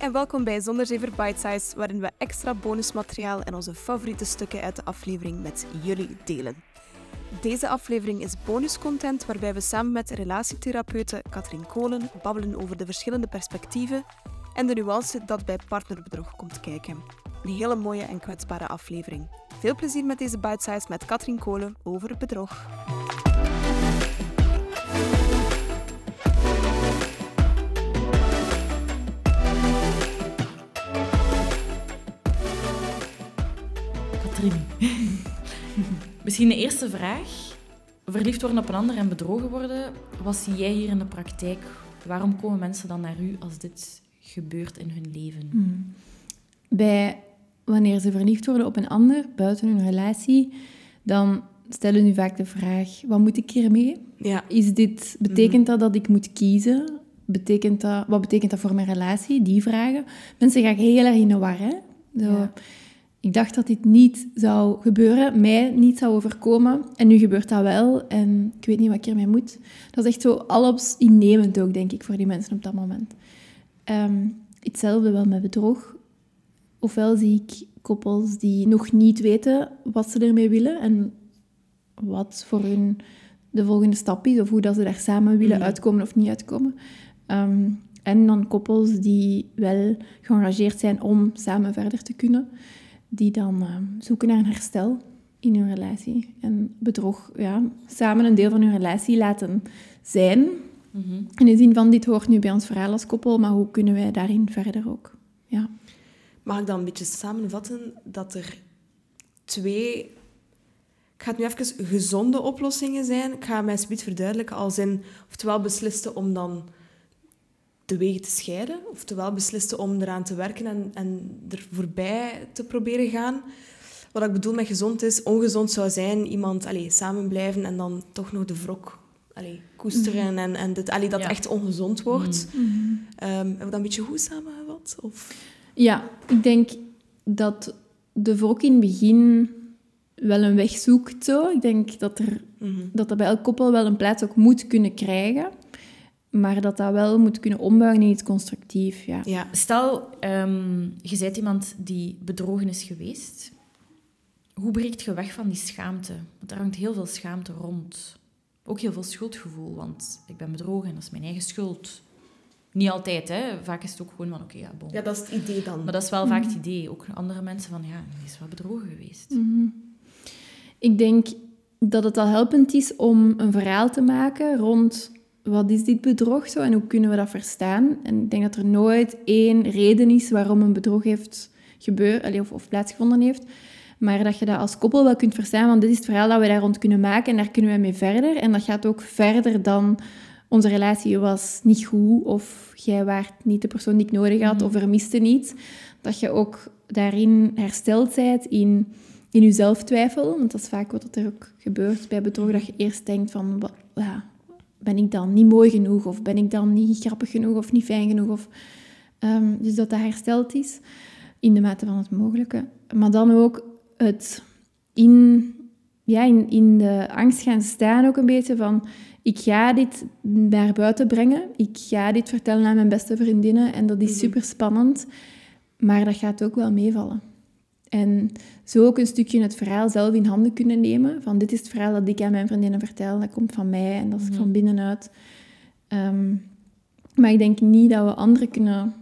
en welkom bij Zonderzever Bite Size, waarin we extra bonusmateriaal en onze favoriete stukken uit de aflevering met jullie delen. Deze aflevering is bonuscontent waarbij we samen met relatietherapeute Katrien Kolen babbelen over de verschillende perspectieven en de nuance dat bij partnerbedrog komt kijken. Een hele mooie en kwetsbare aflevering. Veel plezier met deze Bite Size met Katrien Kolen over bedrog. Misschien de eerste vraag. Verliefd worden op een ander en bedrogen worden. Wat zie jij hier in de praktijk? Waarom komen mensen dan naar u als dit gebeurt in hun leven? Hmm. Bij wanneer ze verliefd worden op een ander buiten hun relatie, dan stellen nu vaak de vraag: wat moet ik hiermee? Ja. Is dit, betekent dat dat ik moet kiezen? Betekent dat, wat betekent dat voor mijn relatie? Die vragen. Mensen gaan heel erg in de war. Hè? Zo, Ja. Ik dacht dat dit niet zou gebeuren, mij niet zou overkomen. En nu gebeurt dat wel en ik weet niet wat ik ermee moet. Dat is echt zo alles innemend ook, denk ik, voor die mensen op dat moment. Ehm, hetzelfde wel met bedrog. Ofwel zie ik koppels die nog niet weten wat ze ermee willen en wat voor hun de volgende stap is, of hoe dat ze daar samen willen Mhm. uitkomen of niet uitkomen. Ehm, en dan koppels die wel geëngageerd zijn om samen verder te kunnen, die dan ehm, zoeken naar een herstel in hun relatie. En bedrog, ja, samen een deel van hun relatie laten zijn. Mhm. In de zin van, dit hoort nu bij ons verhaal als koppel, maar hoe kunnen wij daarin verder ook? Ja. Mag ik dan een beetje samenvatten dat er twee... Ik ga het nu even gezonde oplossingen zijn. Ik ga mij subiet verduidelijken als in... Oftewel besliste om dan de wegen te scheiden. Oftewel besliste om eraan te werken en, en er voorbij te proberen gaan. Wat ik bedoel met gezond is, ongezond zou zijn iemand allee, samen blijven en dan toch nog de wrok allee, koesteren en, en dit, allee, dat Ja. echt ongezond wordt. Ehm, hebben we dat een beetje goed samengevat? Of... Ja, ik denk dat de wrok in het begin wel een weg zoekt. Zo. Ik denk dat, er, Mhm. dat dat bij elk koppel wel een plaats ook moet kunnen krijgen. Maar dat dat wel moet kunnen ombouwen in iets constructief. Ja. Ja. Stel, ehm, je bent iemand die bedrogen is geweest. Hoe breekt je weg van die schaamte? Want er hangt heel veel schaamte rond. Ook heel veel schuldgevoel, want ik ben bedrogen en dat is mijn eigen schuld. Niet altijd, hè. Vaak is het ook gewoon van, oké, ja, bon. ja, dat is het idee dan. Maar dat is wel vaak het idee. Ook andere mensen van, ja, hij is wel bedrogen geweest. Mhm. Ik denk dat het al helpend is om een verhaal te maken rond wat is dit bedrog zo en hoe kunnen we dat verstaan. En ik denk dat er nooit één reden is waarom een bedrog heeft gebeurd of, of plaatsgevonden heeft. Maar dat je dat als koppel wel kunt verstaan, want dit is het verhaal dat we daar rond kunnen maken en daar kunnen we mee verder. En dat gaat ook verder dan onze relatie was niet goed of jij waart niet de persoon die ik nodig had Mhm. of er miste niets. Dat je ook daarin hersteld bent in, in je zelftwijfel. Want dat is vaak wat er ook gebeurt bij bedrog, dat je eerst denkt van... Ja, ben ik dan niet mooi genoeg? Of ben ik dan niet grappig genoeg? Of niet fijn genoeg? Of, ehm, dus dat dat hersteld is, in de mate van het mogelijke. Maar dan ook het in, ja, in, in de angst gaan staan ook een beetje van... Ik ga dit naar buiten brengen. Ik ga dit vertellen aan mijn beste vriendinnen. En dat is Mhm. super spannend. Maar dat gaat ook wel meevallen. En zo ook een stukje het verhaal zelf in handen kunnen nemen. Van dit is het verhaal dat ik aan mijn vriendinnen vertel. Dat komt van mij en dat is Mhm. van binnenuit. Ehm, maar ik denk niet dat we anderen kunnen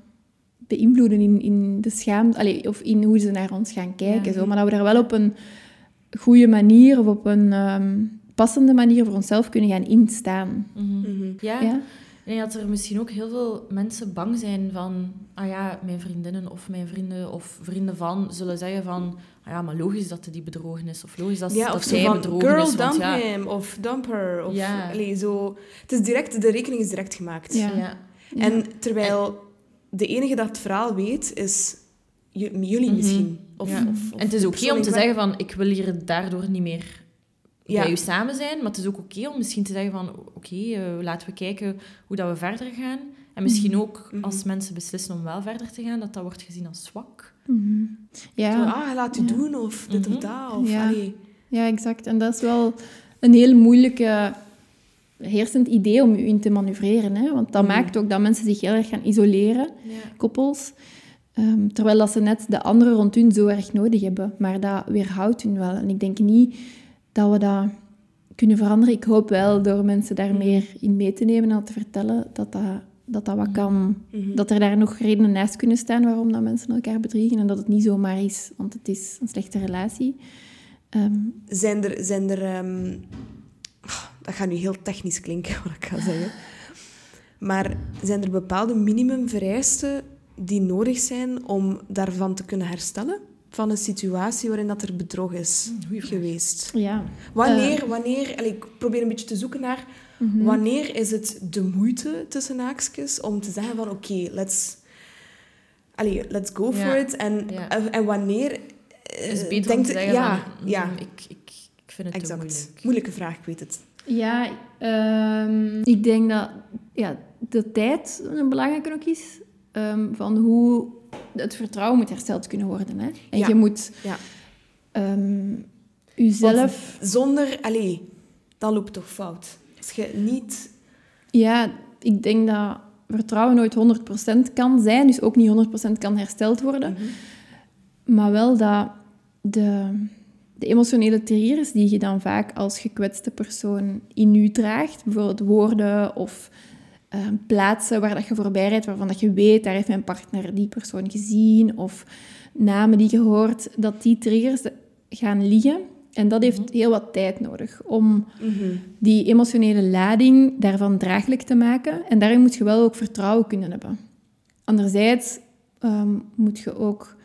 beïnvloeden in, in de schaamte. allee, of in hoe ze naar ons gaan kijken. Ja. Zo. Maar dat we daar wel op een goede manier of op een ehm, passende manier voor onszelf kunnen gaan instaan. Mhm. Mhm. Ja, Ja? Ik denk dat er misschien ook heel veel mensen bang zijn van... Ah ja, mijn vriendinnen of mijn vrienden of vrienden van zullen zeggen van... Ah ja, maar logisch dat die bedrogen is. Of logisch dat, Ja, dat zij van, bedrogen girl, is. Want dump ja, him, of dump her. Of, Ja. allee, zo. Het is direct, de rekening is direct gemaakt. Ja. ja. En terwijl de enige dat het verhaal weet, is ju- jullie Mhm. misschien. Of, Ja. of, of en het is oké persoon om te zeggen van... Ik wil hier daardoor niet meer Ja. bij u samen zijn. Maar het is ook oké om misschien te zeggen van... Oké, eh, laten we kijken hoe dat we verder gaan. En misschien ook Mhm. als mensen beslissen om wel verder te gaan, dat dat wordt gezien als zwak. Mhm. Ja. Zo, ah, laat u Ja. doen, of dit Mhm. of dat. Of, Ja. allee. Ja, exact. En dat is wel een heel moeilijke heersend idee om je in te manoeuvreren. Hè? Want dat Mhm. maakt ook dat mensen zich heel erg gaan isoleren, Ja. koppels. Ehm, terwijl dat ze net de anderen rond hun zo erg nodig hebben. Maar dat weerhoudt hun wel. En ik denk niet dat we dat kunnen veranderen. Ik hoop wel door mensen daar Mhm. meer in mee te nemen en te vertellen dat dat, dat, dat wat kan. Mhm. Dat er daar nog redenen naast kunnen staan waarom dat mensen elkaar bedriegen. En dat het niet zomaar is, want het is een slechte relatie. Ehm, Zijn er... Zijn er ehm, oh, dat gaat nu heel technisch klinken, wat ik ga zeggen. Maar zijn er bepaalde minimumvereisten die nodig zijn om daarvan te kunnen herstellen? Van een situatie waarin dat er bedrog is Goeie vraag. geweest. ja. Wanneer, wanneer... allee, ik probeer een beetje te zoeken naar... Mhm. Wanneer is het de moeite, tussen haakjes, om te zeggen van... Oké, let's... Allee, let's go for Ja. it. En, Ja. en, en wanneer... eh, Het is beter om te zeggen ja, van, ja, mm, ik, ik, ik vind het te exact. moeilijk. Moeilijke vraag, ik weet het. Ja, ehm, ik denk dat ja, de tijd een belangrijke ook is. ehm, van hoe het vertrouwen moet hersteld kunnen worden. Hè? En Ja. je moet Ja. ehm jezelf... Zonder... Allee, dan loopt toch fout. Als je niet... Ja, ik denk dat vertrouwen nooit 100% kan zijn. Dus ook niet 100% kan hersteld worden. Maar wel dat de, de emotionele triggers die je dan vaak als gekwetste persoon in je draagt, bijvoorbeeld woorden of eh, plaatsen waar dat je voorbij rijdt, waarvan dat je weet, daar heeft mijn partner die persoon gezien, of namen die je hoort, dat die triggers gaan liggen. En dat heeft heel wat tijd nodig om Mhm. die emotionele lading daarvan draaglijk te maken. En daarin moet je wel ook vertrouwen kunnen hebben. Anderzijds ehm, moet je ook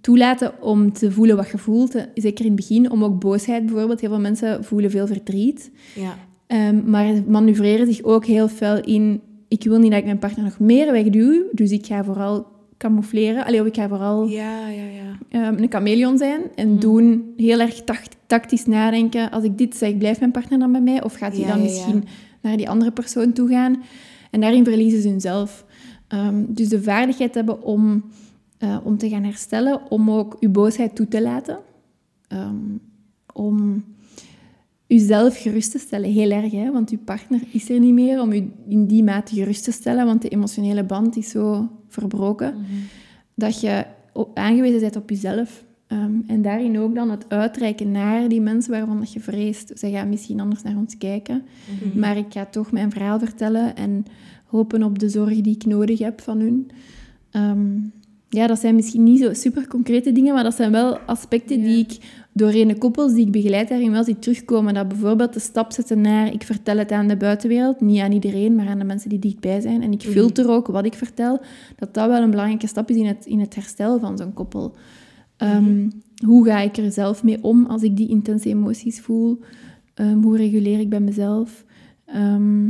toelaten om te voelen wat je voelt. Eh, Zeker in het begin, om ook boosheid bijvoorbeeld. Heel veel mensen voelen veel verdriet. Ja. Ehm, maar manoeuvreren zich ook heel fel in... Ik wil niet dat ik mijn partner nog meer wegduw, dus ik ga vooral camoufleren. Allee, ik ga vooral Ja, ja, ja. ehm, een chameleon zijn en doen heel erg tact- tactisch nadenken. Als ik dit zeg, blijft mijn partner dan bij mij? Of gaat hij dan misschien naar die andere persoon toe gaan? En daarin verliezen ze hunzelf. Ehm, dus de vaardigheid hebben om, eh, om te gaan herstellen, om ook uw boosheid toe te laten. Om uzelf gerust te stellen, heel erg, hè? want uw partner is er niet meer om u in die mate gerust te stellen, want de emotionele band is zo verbroken dat je op, aangewezen bent op jezelf. Ehm, en daarin ook dan het uitreiken naar die mensen waarvan dat je vreest. Zij gaan misschien anders naar ons kijken, Mhm. maar ik ga toch mijn verhaal vertellen en hopen op de zorg die ik nodig heb van hun. Ehm, ja, dat zijn misschien niet zo super concrete dingen, maar dat zijn wel aspecten die ik doorheen de koppels die ik begeleid daarin wel zie terugkomen. Dat bijvoorbeeld de stap zetten naar ik vertel het aan de buitenwereld, niet aan iedereen, maar aan de mensen die dichtbij zijn. En ik Mhm. filter ook wat ik vertel, dat dat wel een belangrijke stap is in het, in het herstel van zo'n koppel. Ehm, Hoe ga ik er zelf mee om als ik die intense emoties voel? Ehm, hoe reguleer ik bij mezelf? Ehm,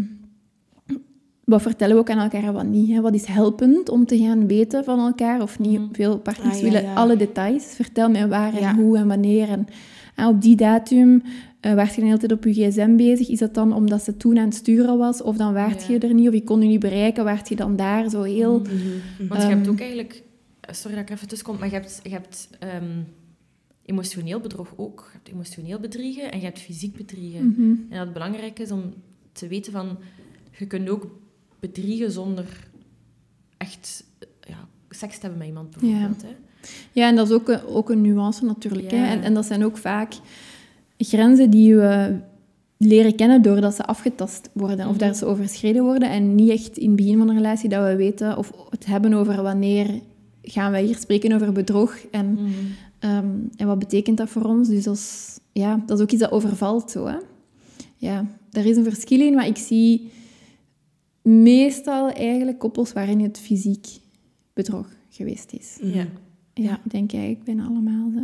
wat vertellen we ook aan elkaar en wat niet? Hè? Wat is helpend om te gaan weten van elkaar of niet? Mhm. Veel partners Ah, ja, willen ja. alle details. Vertel mij waar en Ja. hoe en wanneer. En ah, op die datum uh, waart je de hele tijd op je gsm bezig. Is dat dan omdat ze toen aan het sturen was? Of dan waart Ja. je er niet? Of je kon je niet bereiken? Waart je dan daar? Zo heel... Mhm. Mhm. Want je hebt Ehm. ook eigenlijk... Sorry dat ik er even tussenkom, maar je hebt, je hebt ehm, emotioneel bedrog ook. Je hebt emotioneel bedriegen en je hebt fysiek bedriegen. Mhm. En dat het belangrijk is om te weten van... Je kunt ook bedriegen zonder echt ja, seks te hebben met iemand, bijvoorbeeld. Hè? Ja, en dat is ook een, ook een nuance natuurlijk. Ja. Hè? En, en dat zijn ook vaak grenzen die we leren kennen doordat ze afgetast worden of Mhm. dat ze overschreden worden. En niet echt in het begin van een relatie dat we weten of het hebben over wanneer gaan wij hier spreken over bedrog en, Mhm. ehm, en wat betekent dat voor ons. Dus dat is, ja, dat is ook iets dat overvalt zo. Hè? Ja, daar is een verschil in, maar ik zie meestal eigenlijk koppels waarin het fysiek bedrog geweest is. Mhm. Ja. Ja, ik denk eigenlijk bijna allemaal. Zeg.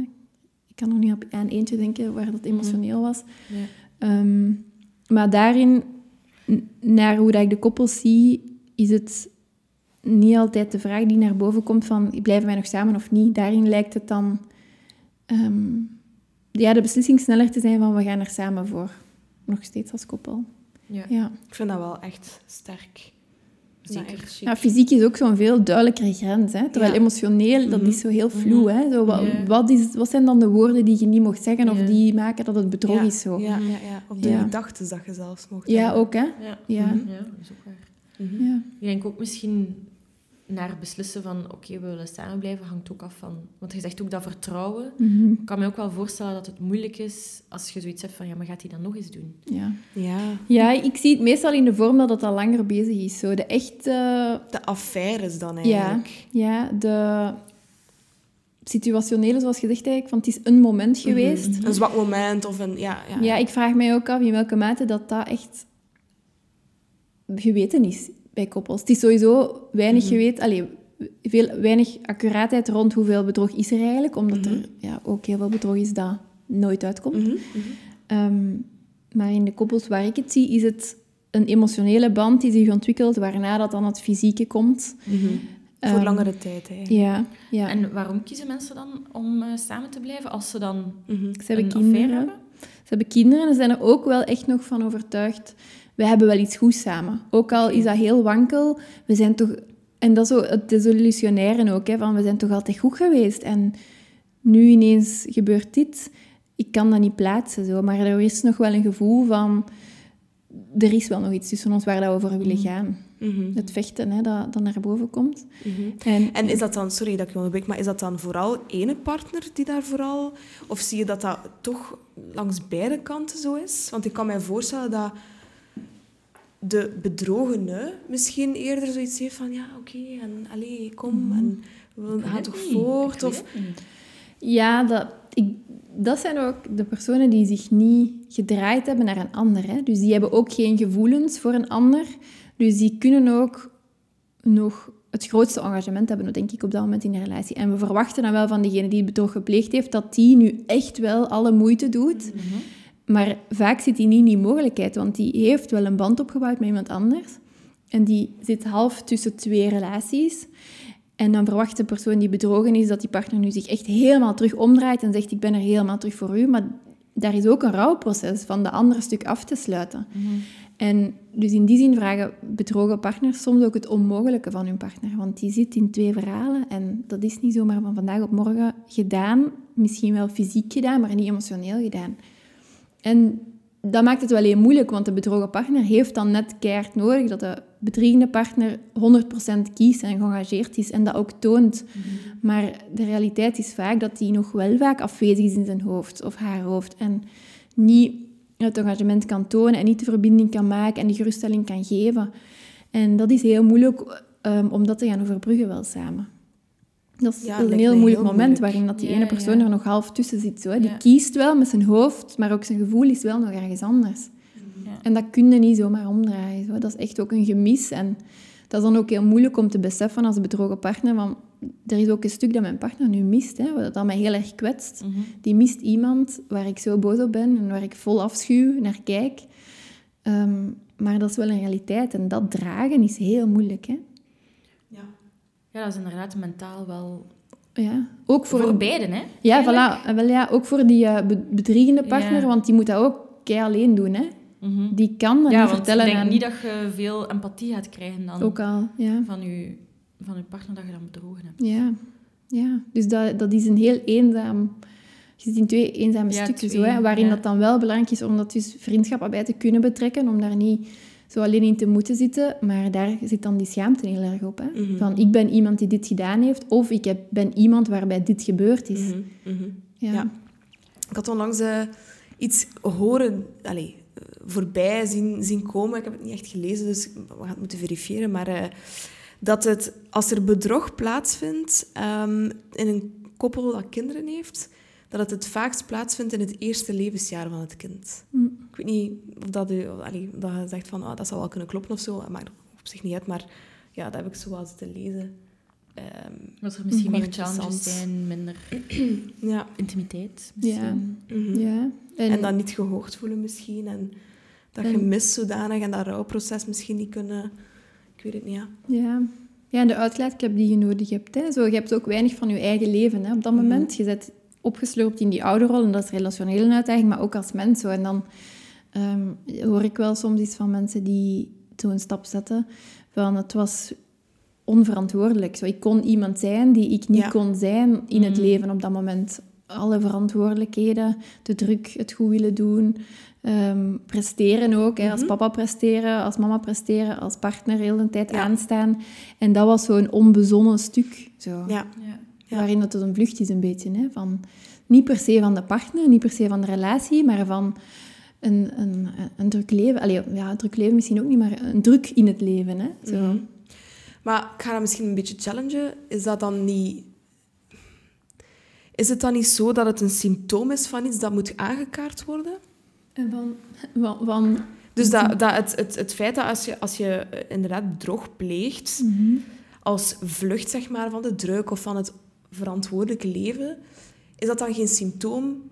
Ik kan nog niet op aan eentje denken waar dat emotioneel was. Ja. Ehm, maar daarin, naar hoe dat ik de koppels zie, is het niet altijd de vraag die naar boven komt van blijven wij nog samen of niet. Daarin lijkt het dan ehm, ja, de beslissing sneller te zijn van we gaan er samen voor. Nog steeds als koppel. Ja. Ja. Ik vind dat wel echt sterk. Zeker. Ja, fysiek is ook zo'n veel duidelijkere grens. Hè? Terwijl Ja. emotioneel, dat Mhm. is zo heel vloe. Hè? Zo, wat, wat, is, wat zijn dan de woorden die je niet mocht zeggen of die maken dat het bedrog ja. is? Zo. Ja, ja, ja. Of de Ja. gedachten dat je zelfs mocht Ja, hebben. ook hè? Ja. Ja. Mhm. ja, dat is ook waar. Mhm. Ja. Ik denk ook misschien naar beslissen van oké, we willen samen blijven, hangt ook af van... Want je zegt ook dat vertrouwen. Mhm. Ik kan me ook wel voorstellen dat het moeilijk is als je zoiets hebt van ja, maar gaat hij dat nog eens doen? Ja. Ja. ja, ik zie het meestal in de vorm dat het al langer bezig is. Zo, de echte... De affaires dan Ja, eigenlijk. ja, de situationele, zoals gezegd eigenlijk, van het is een moment geweest. Mhm. Een zwak moment of een... Ja, ja. Ja, ik vraag mij ook af in welke mate dat dat echt geweten is bij koppels. Het is sowieso weinig Mhm. geweten, allee, veel, weinig accuraatheid rond hoeveel bedrog is er eigenlijk, omdat Mhm. er ja, ook heel veel bedrog is dat nooit uitkomt. Mhm. Ehm, maar in de koppels waar ik het zie, is het een emotionele band die zich ontwikkelt, waarna dat dan het fysieke komt. Mhm. Voor Ehm, langere tijd, eigenlijk. Ja, ja. En waarom kiezen mensen dan om eh, samen te blijven als ze dan. Ze hebben een kinderen. affaire hebben? Ze hebben kinderen en zijn er ook wel echt nog van overtuigd. We hebben wel iets goeds samen. Ook al is dat heel wankel, we zijn toch... En dat is zo het desillusionaire ook, hè, van we zijn toch altijd goed geweest. En nu ineens gebeurt dit. Ik kan dat niet plaatsen, zo. maar er is nog wel een gevoel van... Er is wel nog iets tussen ons waar we voor willen gaan. Mhm. Het vechten, hè, dat, dat naar boven komt. Mhm. En, En is dat dan, sorry dat ik je onderbreek, maar is dat dan vooral ene partner die daar vooral... Of zie je dat dat toch langs beide kanten zo is? Want ik kan mij voorstellen dat de bedrogene misschien eerder zoiets heeft van... Ja, oké, en allee, kom, en we gaan toch voort? Of... Ja, dat, ik, dat zijn ook de personen die zich niet gedraaid hebben naar een ander. Hè. Dus die hebben ook geen gevoelens voor een ander. Dus die kunnen ook nog het grootste engagement hebben, denk ik, op dat moment in de relatie. En we verwachten dan wel van degene die het bedrog gepleegd heeft, dat die nu echt wel alle moeite doet. Maar vaak zit die niet in die mogelijkheid, want die heeft wel een band opgebouwd met iemand anders. En die zit half tussen twee relaties. En dan verwacht de persoon die bedrogen is dat die partner nu zich echt helemaal terug omdraait en zegt ik ben er helemaal terug voor u. Maar daar is ook een rouwproces van de andere stuk af te sluiten. En dus in die zin vragen bedrogen partners soms ook het onmogelijke van hun partner. Want die zit in twee verhalen en dat is niet zomaar van vandaag op morgen gedaan. Misschien wel fysiek gedaan, maar niet emotioneel gedaan. En dat maakt het wel heel moeilijk, want de bedrogen partner heeft dan net keihard nodig dat de bedriegende partner 100% kiest en geëngageerd is en dat ook toont. Maar de realiteit is vaak dat die nog wel vaak afwezig is in zijn hoofd of haar hoofd en niet het engagement kan tonen en niet de verbinding kan maken en de geruststelling kan geven. En dat is heel moeilijk um, om dat te gaan overbruggen wel samen. Dat is Ja, een heel moeilijk heel moment moeilijk. waarin dat die Ja, ene persoon ja. er nog half tussen zit. Zo, hè. Die Ja. kiest wel met zijn hoofd, maar ook zijn gevoel is wel nog ergens anders. Ja. En dat kun je niet zomaar omdraaien. Zo. Dat is echt ook een gemis. En dat is dan ook heel moeilijk om te beseffen als bedrogen partner. Van, er is ook een stuk dat mijn partner nu mist, hè, dat mij heel erg kwetst. Mhm. Die mist iemand waar ik zo boos op ben en waar ik vol afschuw naar kijk. Ehm, maar dat is wel een realiteit. En dat dragen is heel moeilijk. Hè? Ja. Ja, dat is inderdaad mentaal wel... Ja. Ook voor, Voor, beiden, hè? ja, eigenlijk. voilà. En wel, ja, ook voor die be- bedriegende partner, Ja. want die moet dat ook kei alleen doen. Hè? Mhm. Die kan dat Ja, niet vertellen ik denk niet dat je veel empathie gaat krijgen dan Ook al, ja. van, je, van je partner dat je dan bedrogen hebt. Ja, ja. dus dat, dat is een heel eenzaam... Je zit in twee eenzame Ja, stukken, twee, zo, hè, waarin ja. dat dan wel belangrijk is om dat dus vriendschappen bij te kunnen betrekken, om daar niet zo alleen in te moeten zitten. Maar daar zit dan die schaamte heel erg op. Hè? Mhm. Van, ik ben iemand die dit gedaan heeft, of ik heb, ben iemand waarbij dit gebeurd is. Mhm, mhm. Ja. Ja. Ik had onlangs eh, iets horen, allez, eh, voorbij zien, zien komen. Ik heb het niet echt gelezen, dus we gaan het moeten verifiëren. Maar eh, dat het, als er bedrog plaatsvindt ehm, in een koppel dat kinderen heeft, dat het het vaakst plaatsvindt in het eerste levensjaar van het kind. Hm. Ik weet niet of dat, u, allee, of dat je zegt van ah, dat zou wel kunnen kloppen of zo. Dat maakt op zich niet uit, maar ja, dat heb ik zo wel zitten lezen. Ehm, Dat er misschien meer challenges zijn, minder ja. intimiteit. Ja. misschien. Mhm. ja. En, dan niet gehoord voelen misschien. En dat je En- mist zodanig en dat rouwproces misschien niet kunnen... Ik weet het niet, ja. Ja. ja, en de uitlaatklep die je nodig hebt. Hè. Zo, je hebt ook weinig van je eigen leven hè, op dat Mhm. moment. Je bent opgesloopt in die ouderrol en dat is relationeel een uitdaging, maar ook als mens. Zo. En dan ehm, hoor ik wel soms iets van mensen die zo'n stap zetten Van het was onverantwoordelijk. Zo, ik kon iemand zijn die ik niet Ja. kon zijn in het Mhm. leven op dat moment. Alle verantwoordelijkheden, de druk, het goed willen doen, ehm, presteren ook. Hè, als Mhm. papa presteren, als mama presteren, als partner heel de tijd Ja. aanstaan. En dat was zo'n onbezonnen stuk. Zo Ja. Ja. Ja. waarin het dus een vlucht is een beetje. Hè? Van, niet per se van de partner, niet per se van de relatie, maar van een, een, een druk leven. Allee, ja, een druk leven misschien ook niet, maar een druk in het leven. Hè? Zo. Mhm. Maar ik ga dat misschien een beetje challengen. Is dat dan niet... Is het dan niet zo dat het een symptoom is van iets dat moet aangekaart worden? En van, van, van Dus dat, dat het, het, het feit dat als je, als je inderdaad bedrog pleegt, Mhm. als vlucht zeg maar, van de druk of van het verantwoordelijke leven, is dat dan geen symptoom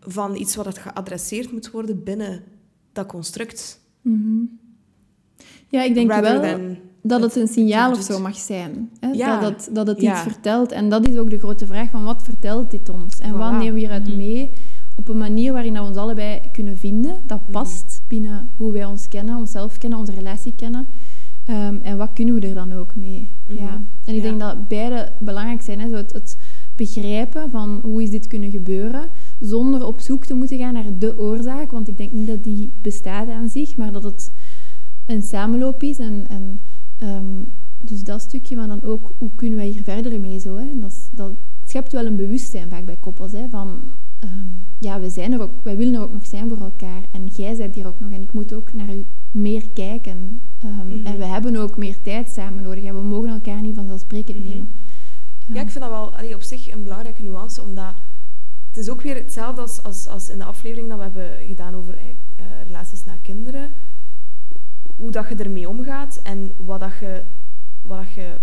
van iets wat geadresseerd moet worden binnen dat construct? Mhm. Ja, ik denk Rather wel dat het een signaal of zo mag zijn. Hè? Ja. Dat het, dat het Ja. iets vertelt. En dat is ook de grote vraag van wat vertelt dit ons? En wat nemen we hieruit Mhm. mee op een manier waarin we ons allebei kunnen vinden. Dat Mhm. past binnen hoe wij ons kennen, onszelf kennen, onze relatie kennen. Ehm, en wat kunnen we er dan ook mee? Mhm. ja. En ik Ja. denk dat beide belangrijk zijn. Hè? Zo het, het begrijpen van hoe is dit kunnen gebeuren, zonder op zoek te moeten gaan naar de oorzaak. Want ik denk niet dat die bestaat aan zich, maar dat het een samenloop is. En, en, ehm, dus dat stukje, maar dan ook hoe kunnen wij hier verder mee zo. Hè? En dat, dat schept wel een bewustzijn vaak bij koppels. Hè? Van ehm, ja, we zijn er ook, wij willen er ook nog zijn voor elkaar. En jij bent hier ook nog en ik moet ook naar u meer kijken. Ehm, Mhm. En we hebben ook meer tijd samen nodig. En we mogen elkaar niet vanzelfsprekend Mhm. nemen. Ja, ik vind dat wel allee, op zich een belangrijke nuance, omdat het is ook weer hetzelfde als, als, als in de aflevering dat we hebben gedaan over eh, relaties naar kinderen. Hoe dat je ermee omgaat en wat dat je, wat dat je,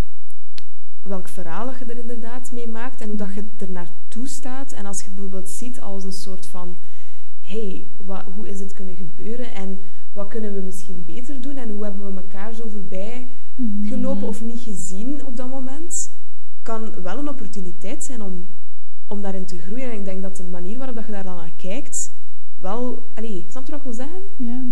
welk verhaal je er inderdaad mee maakt en hoe dat je er naartoe staat. En als je het bijvoorbeeld ziet als een soort van, hey, wat, hoe is het kunnen gebeuren en wat kunnen we misschien beter doen en hoe hebben we elkaar zo voorbij gelopen of niet gezien op dat moment, kan wel een opportuniteit zijn om, om daarin te groeien. En ik denk dat de manier waarop dat je daar dan naar kijkt, wel... Allee, snap je wat ik wil zeggen? Ja.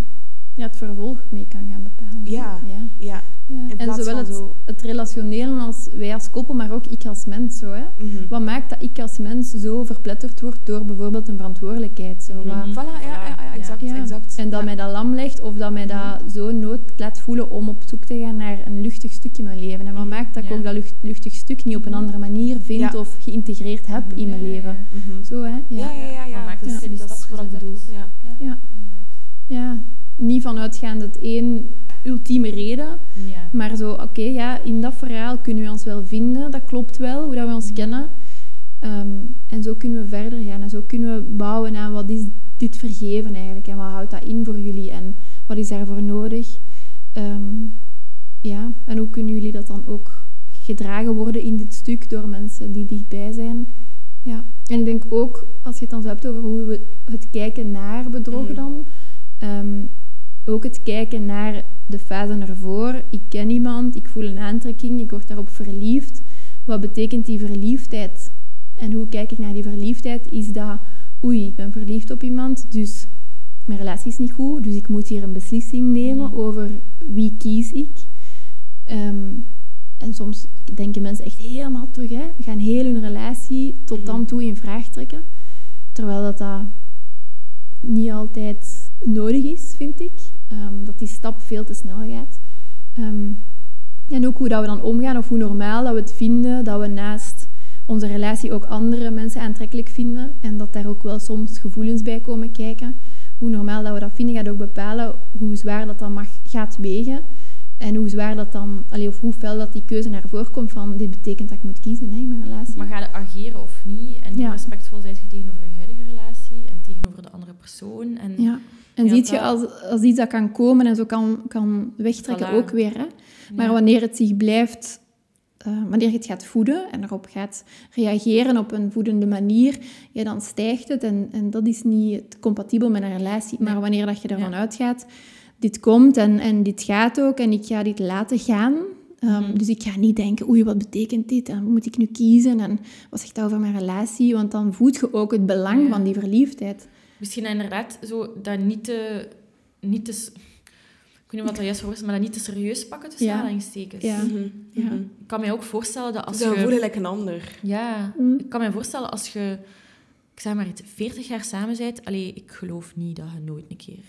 Ja, het vervolg mee kan gaan bepalen. Ja. ja. Ja. ja. In En zowel het, zo- het relationele als wij als koppel, maar ook ik als mens. Zo, hè? Mhm. Wat maakt dat ik als mens zo verpletterd word door bijvoorbeeld een verantwoordelijkheid? Zo, wat- Mhm. Voilà, ja, ja, ja, exact, Ja. exact. En dat ja. mij dat lam legt of dat mij dat zo nood laat voelen om op zoek te gaan naar een luchtig stuk in mijn leven. En wat maakt dat ik ook dat lucht- luchtig stuk niet op een andere manier vind Ja. of geïntegreerd heb in mijn Ja, ja, ja. leven. Mhm. Zo, hè? Ja, ja, ja. ja, Wat maakt dat, dat is, dat wat bedoel. hebt? Ja. Ja. Niet vanuitgaand dat één ultieme reden, Ja. maar zo, oké, ja, in dat verhaal kunnen we ons wel vinden, dat klopt wel, hoe dat we ons Mhm. kennen. Ehm, en zo kunnen we verder gaan en zo kunnen we bouwen aan wat is dit vergeven eigenlijk en wat houdt dat in voor jullie en wat is daarvoor nodig. Ehm, ja, en hoe kunnen jullie dat dan ook gedragen worden in dit stuk door mensen die dichtbij zijn. Ja. En ik denk ook, als je het dan zo hebt over hoe we het kijken naar bedrog Mhm. dan, ehm, ook het kijken naar de fase ervoor. Ik ken iemand, ik voel een aantrekking, ik word daarop verliefd. Wat betekent die verliefdheid? En hoe kijk ik naar die verliefdheid? Is dat, oei, ik ben verliefd op iemand, dus mijn relatie is niet goed, dus ik moet hier een beslissing nemen Mhm. over wie kies ik. Ehm, en soms denken mensen echt helemaal terug, hè, gaan heel hun relatie tot dan Mhm. toe in vraag trekken. Terwijl dat, dat niet altijd nodig is, vind ik. Ehm, dat die stap veel te snel gaat. Ehm, en ook hoe dat we dan omgaan, of hoe normaal dat we het vinden, dat we naast onze relatie ook andere mensen aantrekkelijk vinden. En dat daar ook wel soms gevoelens bij komen kijken. Hoe normaal dat we dat vinden, gaat ook bepalen hoe zwaar dat dan mag, gaat wegen. En hoe zwaar dat dan, allee, of hoe fel dat die keuze naar voren komt van dit betekent dat ik moet kiezen hè, in mijn relatie. Maar ga je ageren of niet? En hoe Ja. respectvol zijn je tegenover je huidige relatie en tegenover de andere persoon? En Ja. En Ja, ziet je als, als iets dat kan komen en zo kan, kan wegtrekken Voilà. ook weer. Hè? Maar Ja. wanneer het zich blijft, eh, wanneer je het gaat voeden en erop gaat reageren op een voedende manier, ja, dan stijgt het. En, en dat is niet compatibel met een relatie. Maar Nee. wanneer dat je ervan uitgaat, dit komt en, en dit gaat ook en ik ga dit laten gaan. Ehm, Mhm. Dus ik ga niet denken, oei, wat betekent dit? En hoe moet ik nu kiezen? En wat zegt dat over mijn relatie? Want dan voed je ook het belang Ja. van die verliefdheid. Misschien inderdaad zo dat niet te, niet te, Ik weet niet wat dat juist voor is, maar dat niet te serieus pakken tussen Ja. aanhalingstekens. Ja. Mhm, Ja. mhm. Ik kan mij ook voorstellen dat als Ze voelen je... gelijk een ander. Ja, Mm. ik kan mij voorstellen als je, ik zeg maar iets, 40 jaar samen bent. Allee, ik geloof niet dat je nooit een keer,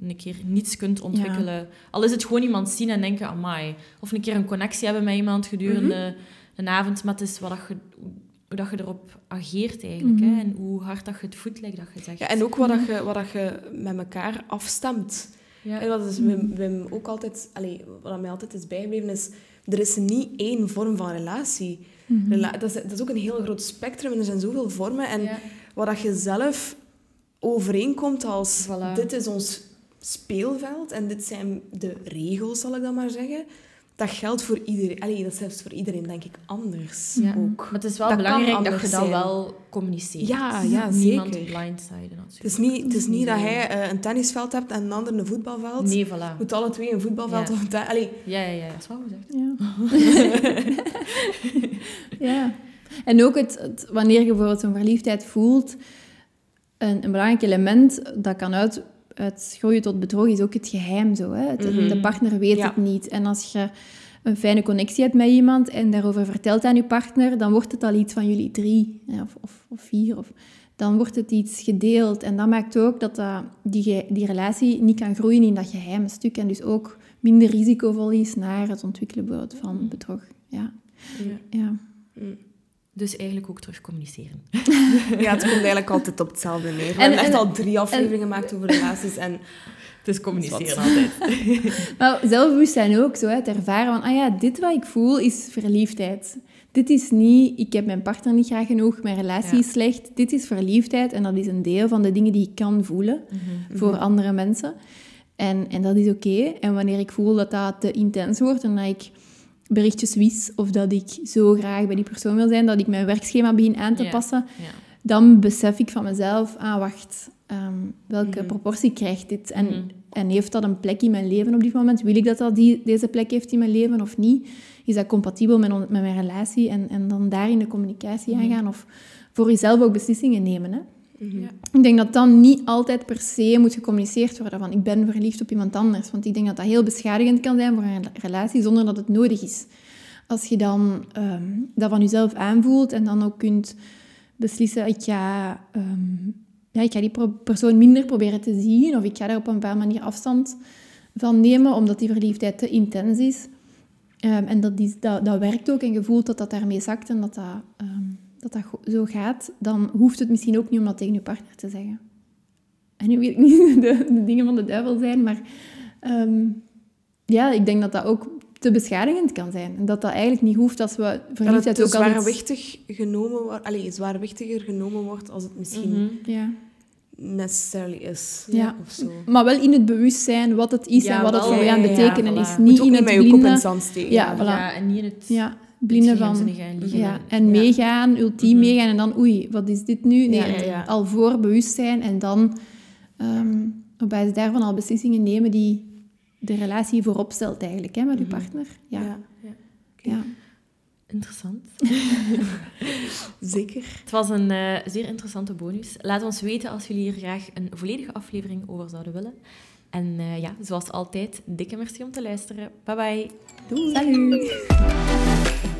een keer niets kunt ontwikkelen. Al is het gewoon iemand zien en denken, amai. Of een keer een connectie hebben met iemand gedurende een avond. Maar het is wat dat je, hoe dat je erop ageert eigenlijk. Mhm. Hè? En hoe hard dat je het voet lijkt dat je zegt. Ja, en ook wat, dat je, wat dat je met elkaar afstemt. Ja. En wat is Wim, Wim ook altijd, allee, wat mij altijd is bijgebleven, is er is niet één vorm van relatie. Mhm. Rela- dat, is, dat is ook een heel groot spectrum en er zijn zoveel vormen. En Ja. wat dat je zelf overeenkomt als Voilà. dit is ons speelveld en dit zijn de regels, zal ik dan maar zeggen. Dat geldt voor iedereen. Allee, dat is zelfs voor iedereen, denk ik, anders Ja. ook. Maar het is wel Dat belangrijk dat je dat wel communiceert. Ja, ja, Niemand zeker. blindsiden natuurlijk. Het is niet, het is niet dat hij eh, een tennisveld hebt en een ander een voetbalveld. Nee, voilà. Je moet alle twee een voetbalveld Ja. of een ten- Allee, Ja, ja, ja, dat is wel gezegd. Ja. ja. En ook het, het- wanneer je bijvoorbeeld zo'n verliefdheid voelt, een, een belangrijk element dat kan uit, uitgroeien tot bedrog is ook het geheim. Zo, hè? Het- Mhm. De partner weet Ja. het niet. En als je een fijne connectie hebt met iemand en daarover vertelt aan je partner, dan wordt het al iets van jullie drie hè, of, of, of vier. Of, dan wordt het iets gedeeld. En dat maakt ook dat, die, die relatie niet kan groeien in dat geheime stuk. En dus ook minder risicovol is naar het ontwikkelen van bedrog. Ja. Ja. Ja. Dus eigenlijk ook terug communiceren. Ja, het komt eigenlijk altijd op hetzelfde neer. We En- hebben echt en- al drie afleveringen gemaakt over relaties. En Dus communiceren altijd. Maar zelfbewustzijn ook, zo, hè, het ervaren van, ah ja, dit wat ik voel is verliefdheid. Dit is niet, ik heb mijn partner niet graag genoeg, mijn relatie Ja. is slecht. Dit is verliefdheid en dat is een deel van de dingen die ik kan voelen voor andere mensen. En, en dat is oké. En wanneer ik voel dat dat te intens wordt en dat ik berichtjes wis of dat ik zo graag bij die persoon wil zijn, dat ik mijn werkschema begin aan te passen, Ja. dan besef ik van mezelf, ah wacht, ehm, welke Mhm. proportie krijgt dit? En, Mhm. en heeft dat een plek in mijn leven op dit moment? Wil ik dat dat die, deze plek heeft in mijn leven of niet? Is dat compatibel met, met mijn relatie? En, en dan daarin de communicatie Mhm. aangaan of voor jezelf ook beslissingen nemen. Hè? Mhm. Ja. Ik denk dat dan niet altijd per se moet gecommuniceerd worden van ik ben verliefd op iemand anders. Want ik denk dat dat heel beschadigend kan zijn voor een relatie zonder dat het nodig is. Als je dan ehm, dat van jezelf aanvoelt en dan ook kunt beslissen, ik ga, ehm, ja, ik ga die pro- persoon minder proberen te zien of ik ga daar op een bepaalde manier afstand van nemen omdat die verliefdheid te intens is. Ehm, en dat, die, dat, dat werkt ook en je voelt dat dat daarmee zakt en dat dat, ehm, dat, dat zo gaat, dan hoeft het misschien ook niet om dat tegen je partner te zeggen. En nu wil ik niet de, de dingen van de duivel zijn, maar ehm, ja, ik denk dat dat ook te beschadigend kan zijn. En dat dat eigenlijk niet hoeft als we Dat het verliefdheid ook al iets... zwaarwichtig genomen wordt, allee, zwaarwichtiger genomen wordt als het misschien. Ja. necessarily is. Ja. Of zo. Maar wel in het bewustzijn wat het is Ja, en wat het voor je ja, betekenen is. Je Je moet Niet ook in niet het met je kop in blinde... het zand steken. Ja, voilà. Ja, en niet in het... Blinde van... Ja, en Ja. meegaan, ultiem Mhm. meegaan en dan oei, wat is dit nu? Nee, Ja, ja, ja. al voor bewustzijn en dan ehm, op basis daarvan al beslissingen nemen die de relatie voorop stelt eigenlijk, hè, met je Mhm. partner. Ja, ja. Interessant. Zeker. Het was een eh, zeer interessante bonus. Laat ons weten als jullie hier graag een volledige aflevering over zouden willen. En eh, ja, zoals altijd, dikke merci om te luisteren. Bye bye. Doei. Salut.